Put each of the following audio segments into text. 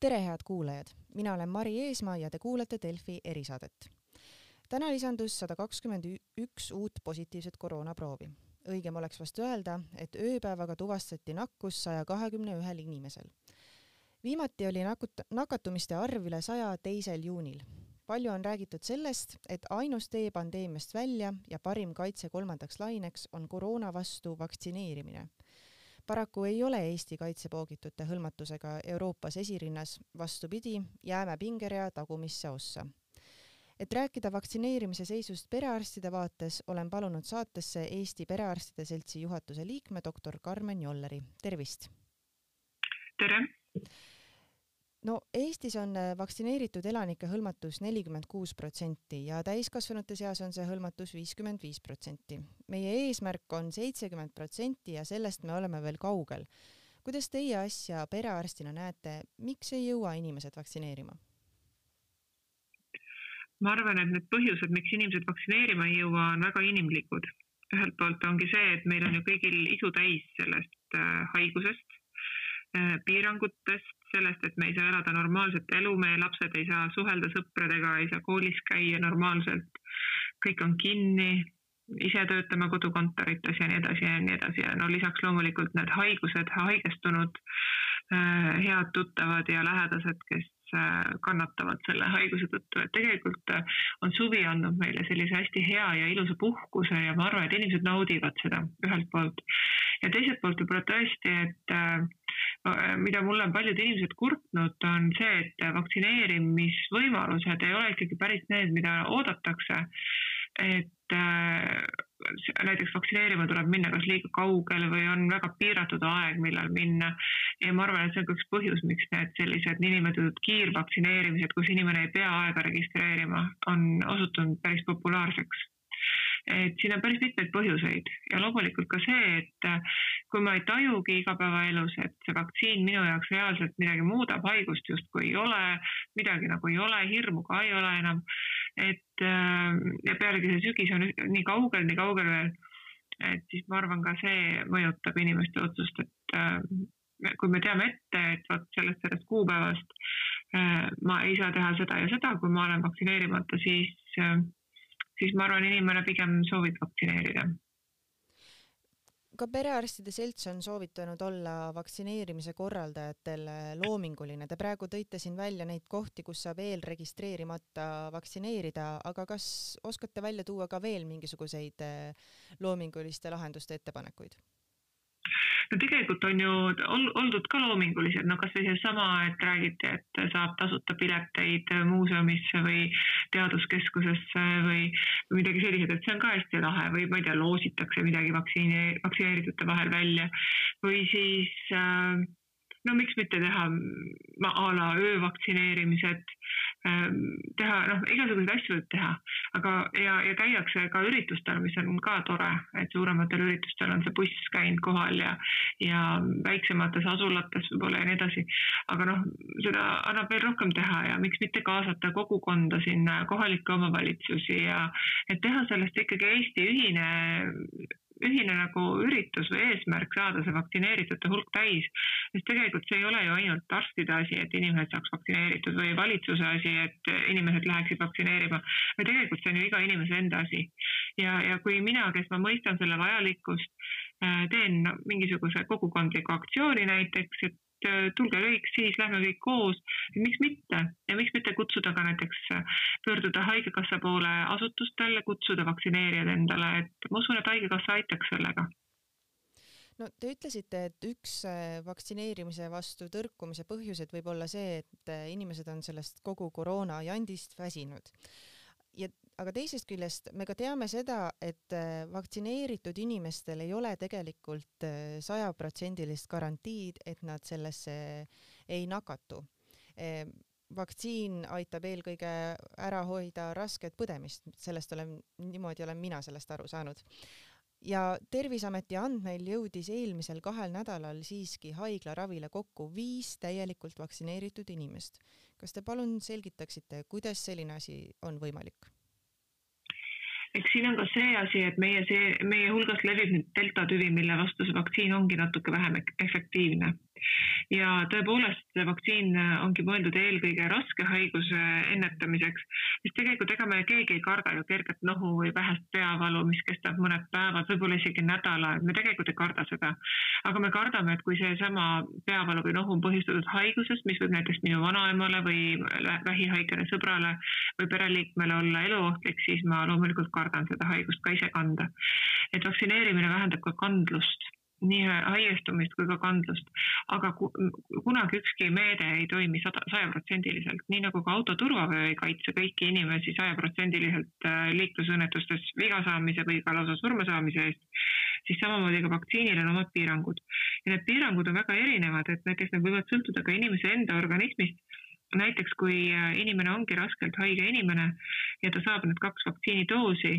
tere, head kuulajad, mina olen Mari Eesmaa ja te kuulate Delfi erisaadet. täna lisandus sada kakskümmend üks uut positiivset koroonaproovi. õigem oleks vast öelda, et ööpäevaga tuvastati nakkus saja kahekümne ühel inimesel. viimati oli nakut-, nakatumiste arv üle saja teisel juunil. palju on räägitud sellest, et ainus tee pandeemiast välja ja parim kaitse kolmandaks laineks on koroona vastu vaktsineerimine paraku ei ole Eesti kaitsepoogitute hõlmatusega Euroopas esirinnas, vastupidi, jääme pingerea tagumisse ossa. et rääkida vaktsineerimise seisust perearstide vaates, olen palunud saatesse Eesti Perearstide Seltsi juhatuse liikme doktor Karmen Jolleri, tervist! tere! No Eestis on äh, vaktsineeritud elanike hõlmatus nelikümmend kuus protsenti ja täiskasvanute seas on see hõlmatus viiskümmend viis protsenti. meie eesmärk on seitsekümmend protsenti ja sellest me oleme veel kaugel. kuidas teie asja perearstina näete, miks ei jõua inimesed vaktsineerima? ma arvan, et need põhjused, miks inimesed vaktsineerima ei jõua, on väga inimlikud. ühelt poolt ongi see, et meil on ju kõigil isu täis sellest äh, haigusest äh,, piirangutest, sellest, et me ei saa elada normaalset elu, meie lapsed ei saa suhelda sõpradega, ei saa koolis käia normaalselt, kõik on kinni, ise töötame kodukontorites ja nii edasi ja nii edasi. Ja no lisaks loomulikult need haigused, haigestunud äh, head tuttavad ja lähedased, kes kannatavad selle haiguse tõttu, et tegelikult äh, on suvi andnud meile sellise hästi hea ja ilusa puhkuse ja ma arvan, et inimesed naudivad seda ühelt poolt. ja teiselt poolt võib-olla tõesti, et Äh, mida mulle on paljud inimesed kurtnud, on see, et vaktsineerimisvõimalused ei ole ikkagi päris need, mida oodatakse. et äh, näiteks vaktsineerima tuleb minna kas liiga kaugele või on väga piiratud aeg, millal minna. ja ma arvan, et see on ka üks põhjus, miks need sellised niinimetatud kiirvaktsineerimised, kus inimene ei pea aega registreerima, on osutunud päris populaarseks et siin on päris mitmeid põhjuseid ja loomulikult ka see, et äh, kui ma ei tajugi igapäevaelus, et see vaktsiin minu jaoks reaalselt midagi muudab, haigust justkui ei ole, midagi nagu ei ole, hirmu ka ei ole enam. Et äh, ja pealegi see sügis on nii kaugel, nii kaugel veel. et siis ma arvan, ka see mõjutab inimeste otsust, et äh, kui me teame ette, et vot sellest, sellest kuupäevast ma ei saa teha seda ja seda, kui ma olen vaktsineerimata, siis siis ma arvan, inimene pigem soovib vaktsineerida ka Perearstide Selts on soovitanud olla vaktsineerimise korraldajatel loominguline. Te praegu tõite siin välja neid kohti, kus saab eelregistreerimata vaktsineerida, aga kas oskate välja tuua ka veel mingisuguseid loominguliste lahenduste ettepanekuid? No tegelikult on ju oldud ka loomingulised, no kasvõi seesama, et räägiti, et saab tasuta pileteid muuseumisse või teaduskeskusesse või midagi sellised, et see on ka hästi lahe või ma ei tea, loositakse midagi vaktsiini, vaktsineeritute vahel välja. Või siis äh, no miks mitte teha a la öövaktsineerimised teha, noh, igasuguseid asju võib teha, aga, ja, ja käiakse ka üritustel, mis on ka tore, et suurematel üritustel on see buss käinud kohal ja, ja väiksemates asulates võib-olla ja nii edasi. aga noh, seda annab veel rohkem teha ja miks mitte kaasata kogukonda sinna, kohalikke omavalitsusi ja et teha sellest ikkagi Eesti ühine ühine nagu üritus või eesmärk saada see vaktsineeritute hulk täis. sest tegelikult see ei ole ju ainult arstide asi, et inimesed saaks vaktsineeritud või valitsuse asi, et inimesed läheksid vaktsineerima. või tegelikult see on ju iga inimese enda asi. ja, ja kui mina, kes ma mõistan selle vajalikkust, äh, teen mingisuguse kogukondliku aktsiooni näiteks, et Äh, tulge kõik, siis lähme kõik koos. miks mitte? Ja miks mitte kutsuda ka näiteks, äh, pöörduda Haigekassa poole asutustele, kutsuda vaktsineerijad endale, et ma usun, et Haigekassa aitaks sellega. No te ütlesite, et üks äh, vaktsineerimise vastu tõrkumise põhjused võib olla see, et inimesed on sellest kogu koroona jandist väsinud. Ja aga teisest küljest me ka teame seda, et äh, vaktsineeritud inimestel ei ole tegelikult äh, sajaprotsendilist garantiid, et nad sellesse ei nakatu. Ehm, vaktsiin aitab eelkõige ära hoida rasket põdemist, sellest olen, niimoodi olen mina sellest aru saanud ja Terviseameti andmeil jõudis eelmisel kahel nädalal siiski haiglaravile kokku viis täielikult vaktsineeritud inimest. kas te palun selgitaksite, kuidas selline asi on võimalik? Eks siin on ka see asi, et meie see, meie hulgas levib nüüd delta tüvi, mille vastu see vaktsiin ongi natuke vähem efektiivne. Ja tõepoolest, see vaktsiin ongi mõeldud eelkõige raske haiguse ennetamiseks, sest tegelikult ega me keegi ei karda ju kerget nohu või vähest peavalu, mis kestab mõned päevad, võib-olla isegi nädala, me tegelikult ei karda seda. aga me kardame, et kui seesama peavalu või nohu on põhjustatud haigusest, mis võib näiteks minu vanaemale või vähihaigele sõbrale või pereliikmele olla eluohtlik, siis ma loomulikult kardan seda haigust ka ise kanda. et vaktsineerimine vähendab ka kandlust nii haigestumist kui ka kandlust. aga kunagi ükski meede ei toimi sada, sajaprotsendiliselt, nii nagu ka auto turvavöö ei kaitse kõiki inimesi sajaprotsendiliselt äh, liiklusõnnetustes viga saamise või ka lausa surma saamise eest, siis samamoodi ka vaktsiinil on omad piirangud. ja need piirangud on väga erinevad, et näiteks need võivad sõltuda ka inimese enda organismist näiteks kui äh, inimene ongi raskelt haige inimene ja ta saab need kaks vaktsiinidoosi,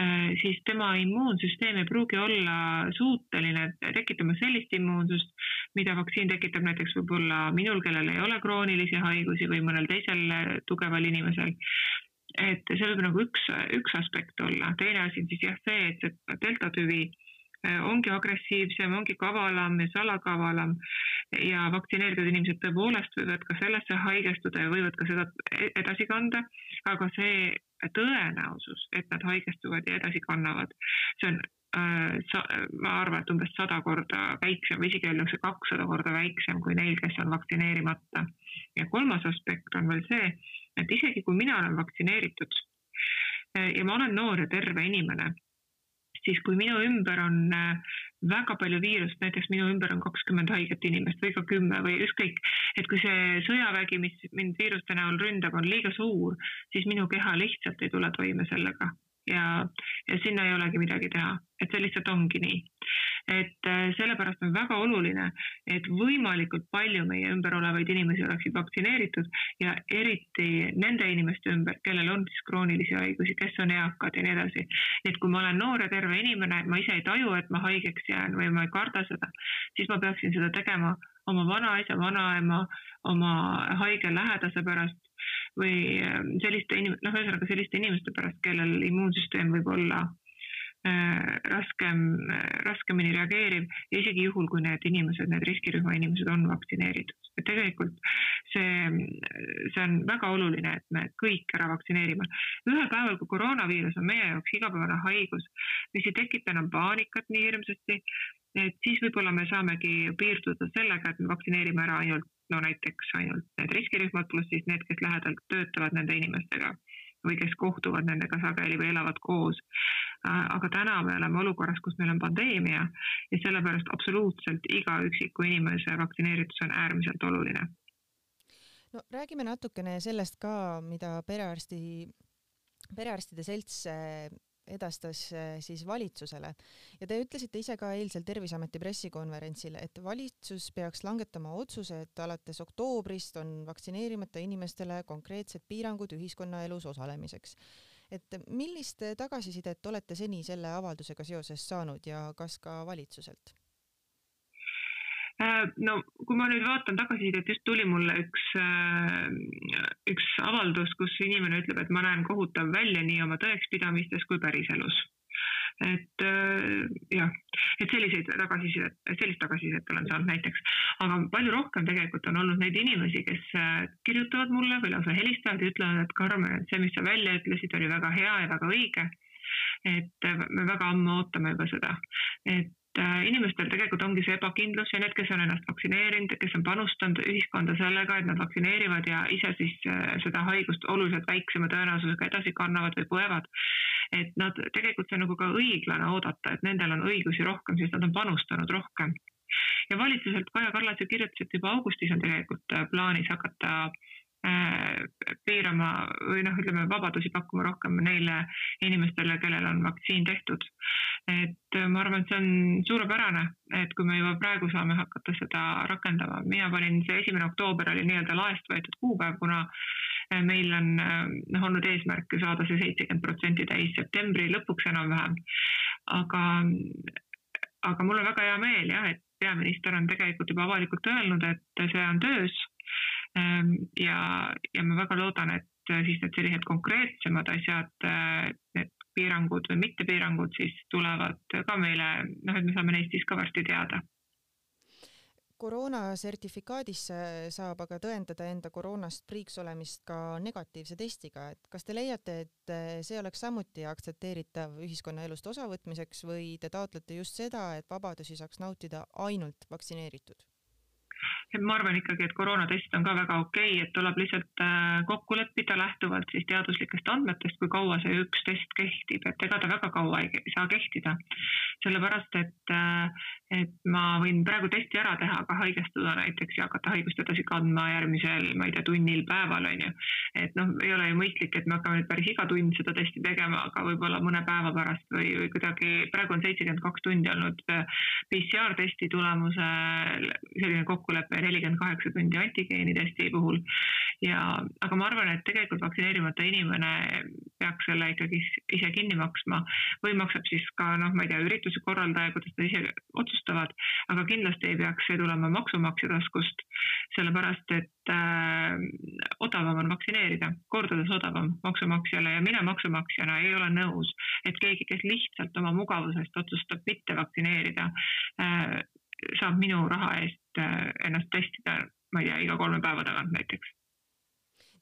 äh, siis tema immuunsüsteem ei pruugi olla suuteline tekitama sellist immuunsust, mida vaktsiin tekitab näiteks võib-olla minul, kellel ei ole kroonilisi haigusi või mõnel teisel äh, tugeval inimesel. Et see võib nagu üks, üks aspekt olla, teine asi on siis jah see, et delta tüvi Äh, ongi agressiivsem, ongi kavalam ja salakavalam ja vaktsineeritud inimesed tõepoolest võivad ka sellesse haigestuda ja võivad ka seda edasi kanda, aga see tõenäosus, et nad haigestuvad ja edasi kannavad, see on äh, ma arvan, et umbes sada korda väiksem või isegi öeldakse kakssada korda väiksem kui neil, kes on vaktsineerimata. ja kolmas aspekt on veel see, et isegi kui mina olen vaktsineeritud äh, ja ma olen noor ja terve inimene siis kui minu ümber on äh, väga palju viirust, näiteks minu ümber on kakskümmend haiget inimest või ka kümme või ükskõik, et kui see sõjavägi, mis mind viiruste näol ründab, on liiga suur, siis minu keha lihtsalt ei tule toime sellega ja, ja sinna ei olegi midagi teha, et see lihtsalt ongi nii. Et äh, sellepärast on väga oluline, et võimalikult palju meie ümber olevaid inimesi oleksid vaktsineeritud ja eriti nende inimeste ümber, kellel on siis kroonilisi haigusi, kes on eakad ja nii edasi. et kui ma olen noor ja terve inimene, ma ise ei taju, et ma haigeks jään või ma ei karda seda, siis ma peaksin seda tegema oma vanaisa, vanaema, oma haige lähedase pärast või ähm, selliste inim-, noh, ühesõnaga selliste inimeste pärast, kellel immuunsüsteem võib olla äh, raskem, raskemini reageeriv ja isegi juhul, kui need inimesed, need riskirühma inimesed on vaktsineeritud. et tegelikult see, see on väga oluline, et me kõik ära vaktsineerime. ühel päeval, kui koroonaviirus on meie jaoks igapäevane haigus, mis ei tekita enam paanikat nii hirmsasti, et siis võib-olla me saamegi piirduda sellega, et me vaktsineerime ära ainult no näiteks ainult need riskirühmad, pluss siis need, kes lähedalt töötavad nende inimestega või kes kohtuvad nendega sageli või elavad koos. Aga täna me oleme olukorras, kus meil on pandeemia ja sellepärast absoluutselt iga üksiku inimese vaktsineeritus on äärmiselt oluline. no räägime natukene sellest ka, mida perearsti, perearstide selts edastas äh, siis valitsusele ja te ütlesite ise ka eilsel Terviseameti pressikonverentsil, et valitsus peaks langetama otsuse, et alates oktoobrist on vaktsineerimata inimestele konkreetsed piirangud ühiskonnaelus osalemiseks. Et millist tagasisidet olete seni selle avaldusega seoses saanud ja kas ka valitsuselt? Äh, no kui ma nüüd vaatan tagasisidet, just tuli mulle üks, äh, üks avaldus, kus inimene ütleb, et ma näen kohutav välja nii oma tõekspidamistes kui päriselus. et äh, jah, et selliseid tagasisidet, sellist tagasisidet olen saanud näiteks, aga palju rohkem tegelikult on olnud neid inimesi, kes kirjutavad mulle või lausa helistavad ja ütlevad, et Karmen, see, mis sa välja ütlesid, oli väga hea ja väga õige et me väga ammu ootame juba seda, et Äh, inimestel tegelikult ongi see ebakindlus ja need, kes on ennast vaktsineerinud, kes on panustanud ühiskonda sellega, et nad vaktsineerivad ja ise siis äh, seda haigust oluliselt väiksema tõenäosusega edasi kannavad või põevad. et nad, tegelikult see on nagu ka õiglane oodata, et nendel on õigusi rohkem, sest nad on panustanud rohkem. Ja valitsuselt Kaja Kallas ju kirjutas, et juba augustis on tegelikult äh, plaanis hakata Äh, piirama või noh, ütleme vabadusi pakkuma rohkem neile inimestele, kellel on vaktsiin tehtud. et äh, ma arvan, et see on suurepärane, et kui me juba praegu saame hakata seda rakendama, mina panin, see esimene oktoober oli nii-öelda laest võetud kuupäev, kuna meil on noh, olnud eesmärk saada see seitsekümmend protsenti täis septembri lõpuks enam-vähem. aga, aga mul on väga hea meel jah, et peaminister on tegelikult juba avalikult öelnud, et see on töös. Ehm, ja, ja ma väga loodan, et siis need sellised konkreetsemad asjad, need piirangud või mittepiirangud siis tulevad ka meile, noh, et me saame neist siis ka varsti teada koroona sertifikaadis saab aga tõendada enda koroonast priiks olemist ka negatiivse testiga, et kas te leiate, et see oleks samuti aktsepteeritav ühiskonnaelust osavõtmiseks või te taotlete just seda, et vabadusi saaks nautida ainult vaktsineeritud? Et ma arvan ikkagi, et koroonatest on ka väga okei okay,, et tuleb lihtsalt äh, kokku leppida lähtuvalt siis teaduslikest andmetest, kui kaua see üks test kehtib, et ega ta väga kaua ei saa kehtida. sellepärast, et, äh, et ma võin praegu testi ära teha, aga haigestuda näiteks ja hakata haigust edasi kandma järgmisel, ma ei tea, tunnil, päeval on ju. et noh, ei ole ju mõistlik, et me hakkame nüüd päris iga tund seda testi tegema, aga võib-olla mõne päeva pärast või, või kuidagi, praegu on seitsekümmend kaks tundi olnud äh, PCR testi tulemusel selline kokkulepe nelikümmend kaheksa tundi antigeenitesti puhul. ja, aga ma arvan, et tegelikult vaktsineerimata inimene peaks selle ikkagi ise kinni maksma või maksab siis ka noh, ma ei tea, ürituse korraldaja, kuidas nad ise otsustavad, aga kindlasti ei peaks see tulema maksumaksja taskust, sellepärast et äh, odavam on vaktsineerida, kordades odavam maksumaksjale ja mina maksumaksjana ei ole nõus, et keegi, kes lihtsalt oma mugavusest otsustab mitte vaktsineerida äh,, saab minu raha eest äh, ennast testida, ma ei tea, iga kolme päeva tagant näiteks.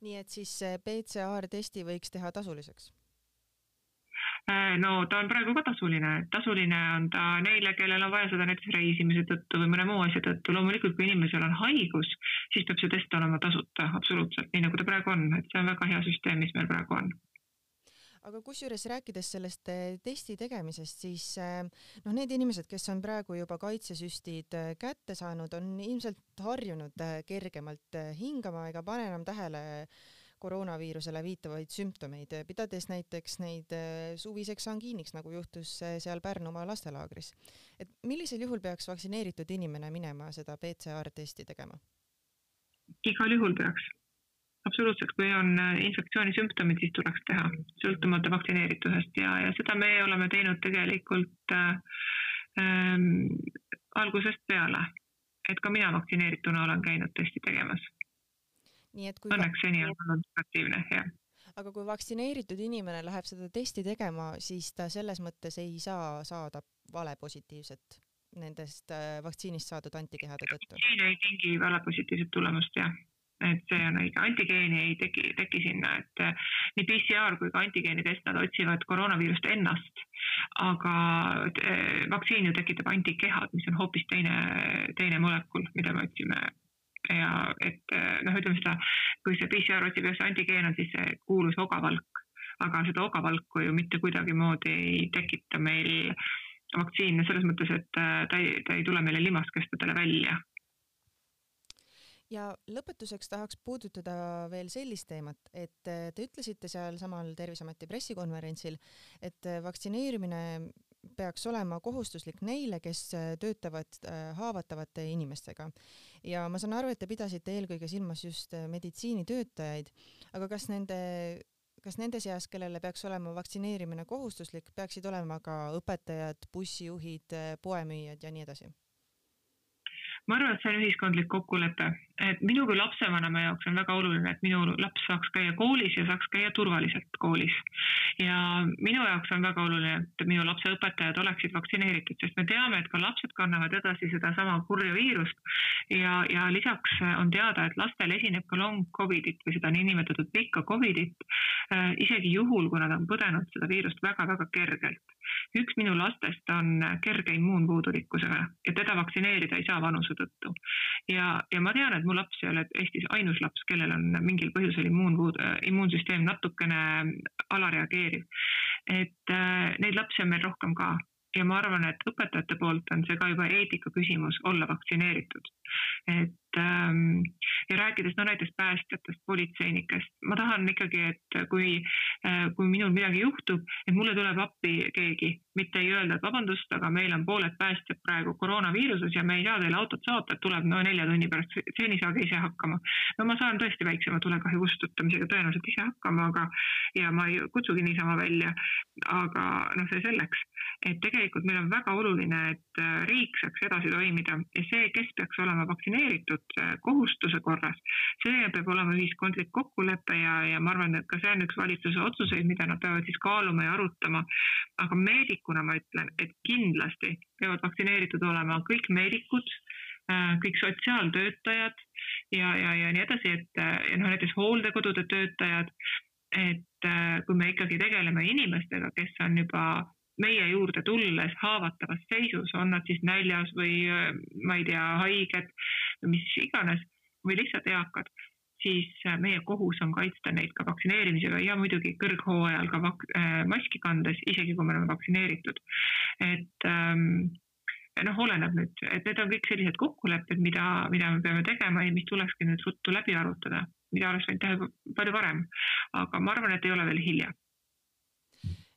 nii et siis PCR testi võiks teha tasuliseks? Äh, no ta on praegu ka tasuline, tasuline on ta neile, kellel on vaja seda näiteks reisimise tõttu või mõne muu asja tõttu. loomulikult, kui inimesel on haigus, siis peab see test olema tasuta, absoluutselt, nii nagu ta praegu on, et see on väga hea süsteem, mis meil praegu on aga kusjuures rääkides sellest eh, testi tegemisest, siis eh, noh, need inimesed, kes on praegu juba kaitsesüstid eh, kätte saanud, on ilmselt harjunud kergemalt hingama ega pane enam tähele koroonaviirusele viitavaid sümptomeid, pidades näiteks neid suviseks angiiniks, nagu juhtus seal Pärnumaa lastelaagris. et millisel juhul peaks vaktsineeritud inimene minema seda PCR-testi tegema? igal juhul peaks absoluutselt, kui on äh, infektsiooni sümptomid, siis tuleks teha, sõltumata vaktsineeritusest ja, ja seda me oleme teinud tegelikult äh, ähm, algusest peale. et ka mina vaktsineerituna olen käinud testi tegemas. õnneks seni on olnud aktiivne, jah aga kui vaktsineeritud inimene läheb seda testi tegema, siis ta selles mõttes ei saa saada valepositiivset nendest äh, vaktsiinist saadud antikehade tõttu? vaktsiin ei tingi valepositiivset tulemust, jah et see on õige, antigeeni ei teki, teki sinna, et äh, nii PCR kui ka antigeenitest, nad otsivad koroonaviirust ennast, aga äh, vaktsiin ju tekitab antikehad, mis on hoopis teine, teine molekul, mida me otsime. Ja et äh, noh, ütleme seda, kui see PCR otsib just antigeen on siis see kuulus ogavalk, aga seda ogavalku ju mitte kuidagimoodi ei tekita meil vaktsiin selles mõttes, et ta ei, ta ei tule meile limaskestadele välja ja lõpetuseks tahaks puudutada veel sellist teemat, et äh, te ütlesite sealsamal Terviseameti pressikonverentsil, et äh, vaktsineerimine peaks olema kohustuslik neile, kes äh, töötavad haavatavate inimestega. ja ma saan aru, et te pidasite eelkõige silmas just meditsiinitöötajaid, aga kas nende kas nende seas, kellele peaks olema vaktsineerimine kohustuslik, peaksid olema ka õpetajad, bussijuhid, poemüüjad ja nii edasi? ma arvan, et see on ühiskondlik kokkulepe, et minu kui lapsevanema jaoks on väga oluline, et minu laps saaks käia koolis ja saaks käia turvaliselt koolis. ja minu jaoks on väga oluline, et minu lapse õpetajad oleksid vaktsineeritud, sest me teame, et ka lapsed kannavad edasi sedasama kurja viirust ja, ja lisaks on teada, et lastel esineb ka long Covidit või seda niinimetatud pikka Covidit äh, isegi juhul, kui nad on põdenud seda viirust väga-väga kergelt üks minu lastest on kerge immuunpuudulikkusega ja teda vaktsineerida ei saa vanuse tõttu. ja, ja ma tean, et mu laps ei ole Eestis ainus laps, kellel on mingil põhjusel immuunpuud, immuunsüsteem natukene alareageeriv. et äh, neid lapsi on meil rohkem ka ja ma arvan, et õpetajate poolt on see ka juba eetika küsimus olla vaktsineeritud. et ähm, ja rääkides no näiteks päästjatest, politseinikest, ma tahan ikkagi, et kui äh,, kui minul midagi juhtub, et mulle tuleb appi keegi, mitte ei öelda, et vabandust, aga meil on pooled päästjad praegu koroonaviiruses ja me ei saa teile autot saata, et tuleb no nelja tunni pärast, seni saage ise hakkama. no ma saan tõesti väiksema tulekahju kustutamisega tõenäoliselt ise hakkama, aga ja ma ei kutsugi niisama välja, aga noh, see selleks, et tegelikult meil on väga oluline, et äh, riik saaks edasi toimida ja see, kes peaks olema vaktsineeritud, Äh, kohustuse korras. see peab olema ühiskondlik kokkulepe ja, ja ma arvan, et ka see on üks valitsuse otsuseid, mida nad peavad siis kaaluma ja arutama. aga meedikuna ma ütlen, et kindlasti peavad vaktsineeritud olema kõik meedikud, kõik sotsiaaltöötajad ja, ja, ja nii edasi, et ja noh, näiteks hooldekodude töötajad, et kui me ikkagi tegeleme inimestega, kes on juba meie juurde tulles haavatavas seisus, on nad siis näljas või ma ei tea, haiged või mis iganes või lihtsalt eakad, siis meie kohus on kaitsta neid ka vaktsineerimisega ja muidugi kõrghooajal ka vak-, maski kandes, isegi kui me oleme vaktsineeritud. et ähm, noh, oleneb nüüd, et need on kõik sellised kokkulepped, mida, mida me peame tegema ja mis tulekski nüüd ruttu läbi arutada, mida oleks võinud teha palju varem. aga ma arvan, et ei ole veel hilja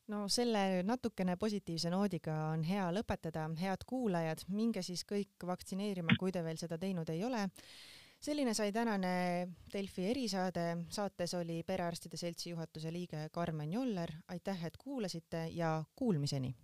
no selle natukene positiivse noodiga on hea lõpetada, head kuulajad, minge siis kõik vaktsineerima, kui te veel seda teinud ei ole. selline sai tänane Delfi erisaade, saates oli Perearstide Seltsi juhatuse liige Karmen Joller, aitäh, et kuulasite ja kuulmiseni